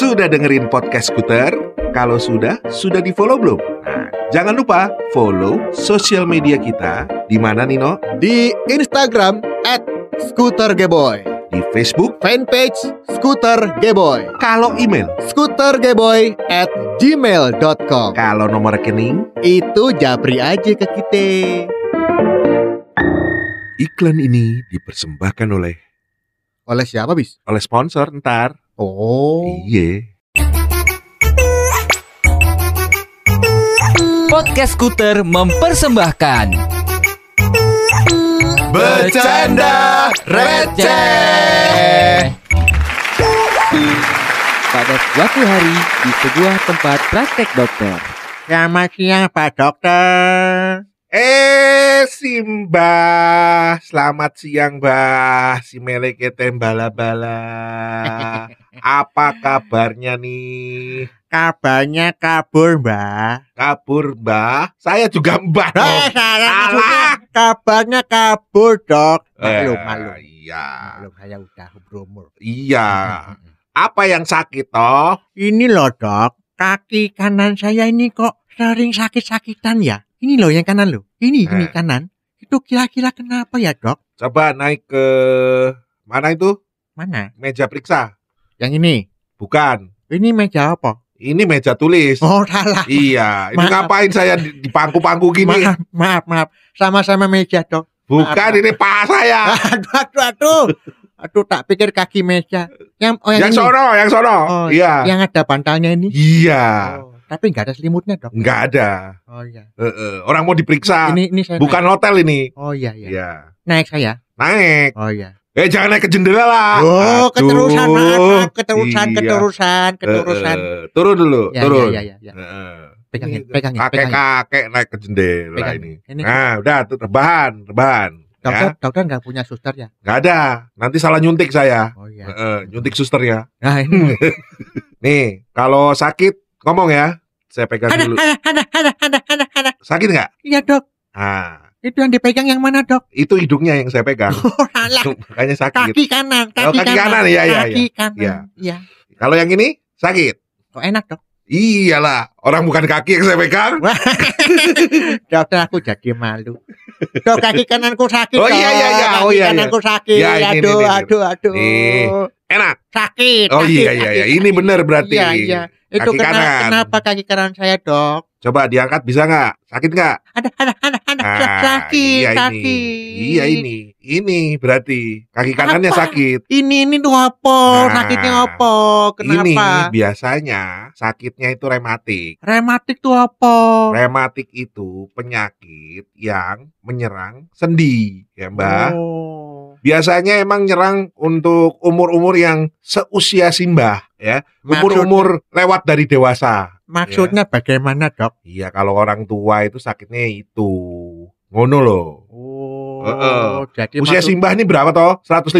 Sudah dengerin podcast Skuter? Kalau sudah, sudah di follow belum? Nah, jangan lupa follow sosial media kita di mana Nino? Di Instagram at Scooter Geboy Di Facebook. Fanpage Scooter Geboy Kalau email, Scootergeboy at gmail.com kalau nomor rekening, Itu japri aja ke kita iklan ini dipersembahkan oleh Oleh siapa bis? oleh sponsor ntar. Oh Iya. Podcast Skuter mempersembahkan Bercanda receh. Pada suatu hari di sebuah tempat praktek dokter Selamat siang Pak Dokter Eh, Simba. Selamat siang, Mbah. Si Meleke bala-bala. Apa kabarnya nih? Kabarnya kabur Mbak Kabur, Mbah. Saya juga Mbah. dong. Eh, salah kabarnya kabur dok Maklum, Eh, maklum Iya. Maklum, saya udah berumur Iya. Apa yang sakit toh? Ini loh dok, kaki kanan saya ini kok sering sakit-sakitan ya. Ini loh yang kanan loh. Ini, ini Eh. kanan. Itu kira-kira kenapa ya dok? Coba naik ke mana itu? Mana? Meja periksa. Yang ini. Bukan. Ini meja apa? Ini meja tulis. Oh salah. Iya, ini Maaf. ngapain saya di, di pangku-pangku gini? Maaf, maaf, maaf. Sama-sama meja dok. Bukan, maaf. ini paha saya. Aduh, aduh, aduh. Aduh, tak pikir kaki meja. Yang, oh yang, yang ini. sono, yang sono. Oh, iya. Yang ada bantalnya ini. Iya. Oh, tapi nggak ada selimutnya dok. Nggak ada. Oh iya. Eh, eh, Orang mau diperiksa. Ini, ini saya. Bukan hotel ini. naik. Oh iya, iya. Iya. Naik saya. Naik. Oh iya. Eh jangan naik ke jendela lah. Oh, Aduh. keterusan, maaf, maaf. keterusan, Iya. keterusan, keterusan. eh, turun dulu, Ya, turun. ya, ya, ya, ya. Eh, eh. Pegangin, Ini pegangin, pegangin. Kakek-kakek naik ke jendela Pegangin. ini. Ini Nah, udah tuh rebahan, rebahan. dokter, Ya, dokter nggak punya suster ya? nggak ada. Nanti salah nyuntik saya. Oh iya. eh, nyuntik susternya. Nah ini. Nih, kalau sakit ngomong ya. Saya pegang ada, dulu. ada, ada, ada, ada, ada, ada. Sakit nggak? Iya dok. Ah, Itu yang dipegang yang mana dok? itu hidungnya yang saya pegang. Oh salah. Makanya sakit. Kaki kanan, Oh, kaki, kaki kanan, iya, iya, Kaki iya. kanan. Iya. Iya. Kalau yang ini sakit. Kok enak dok? Iyalah, orang bukan kaki yang saya pegang. Dokter aku jadi malu. Dok kaki kananku sakit. Oh, iya, iya, iya. Oh, iya, iya. kananku sakit. Ya, ini, aduh, ini, ini. aduh, aduh. Nih. Enak. Sakit. Oh sakit, iya iya iya, ini benar berarti. Iya, iya. Itu Kaki kena- kanan. kenapa kaki kanan saya dok? Coba diangkat bisa nggak? Sakit nggak? Ada, ada, ada, ada. Ah, sakit, iya sakit. ini. Iya ini. Ini berarti kaki kanannya Apa? sakit. Ini ini tuh apa? Nah, Sakitnya apa? Kenapa? Ini biasanya sakitnya itu rematik. Rematik tuh apa? Rematik itu penyakit yang menyerang sendi, ya Mbak. Oh. Biasanya emang nyerang untuk umur-umur yang seusia Simbah, ya. Umur-umur lewat dari dewasa. maksudnya bagaimana dok? Iya, kalau orang tua itu sakitnya itu. Ngono loh. Oh, Heeh. jadi Usia maksud Simbah ini berapa toh? 150.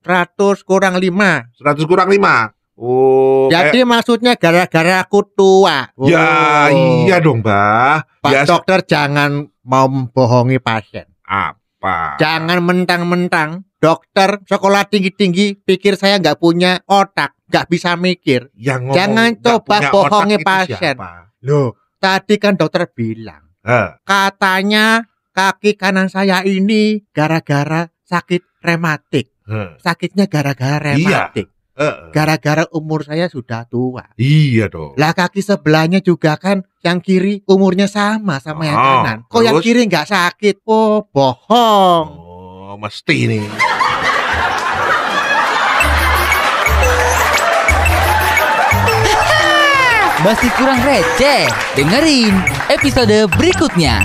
100 kurang 5. 100 kurang 5. Oh, Jadi maksudnya gara-gara aku tua. ya Oh. iya dong, Mbah. Pak Biasa dokter jangan mau membohongi pasien. apa? Jangan mentang-mentang dokter sekolah tinggi-tinggi pikir saya nggak punya otak, nggak bisa mikir. Yang ngomong Jangan coba bohongi pasien. Loh, tadi kan dokter bilang Heh, katanya kaki kanan saya ini gara-gara sakit rematik. Sakitnya gara-gara Iya. rematik. heh. Gara-gara umur saya sudah tua. Iya dong. Lah kaki sebelahnya juga kan yang kiri umurnya sama sama yang Oh, kanan. Kok yang terus? kiri nggak sakit? Oh, bohong. Oh, mesti nih. Masih kurang receh? Dengerin episode berikutnya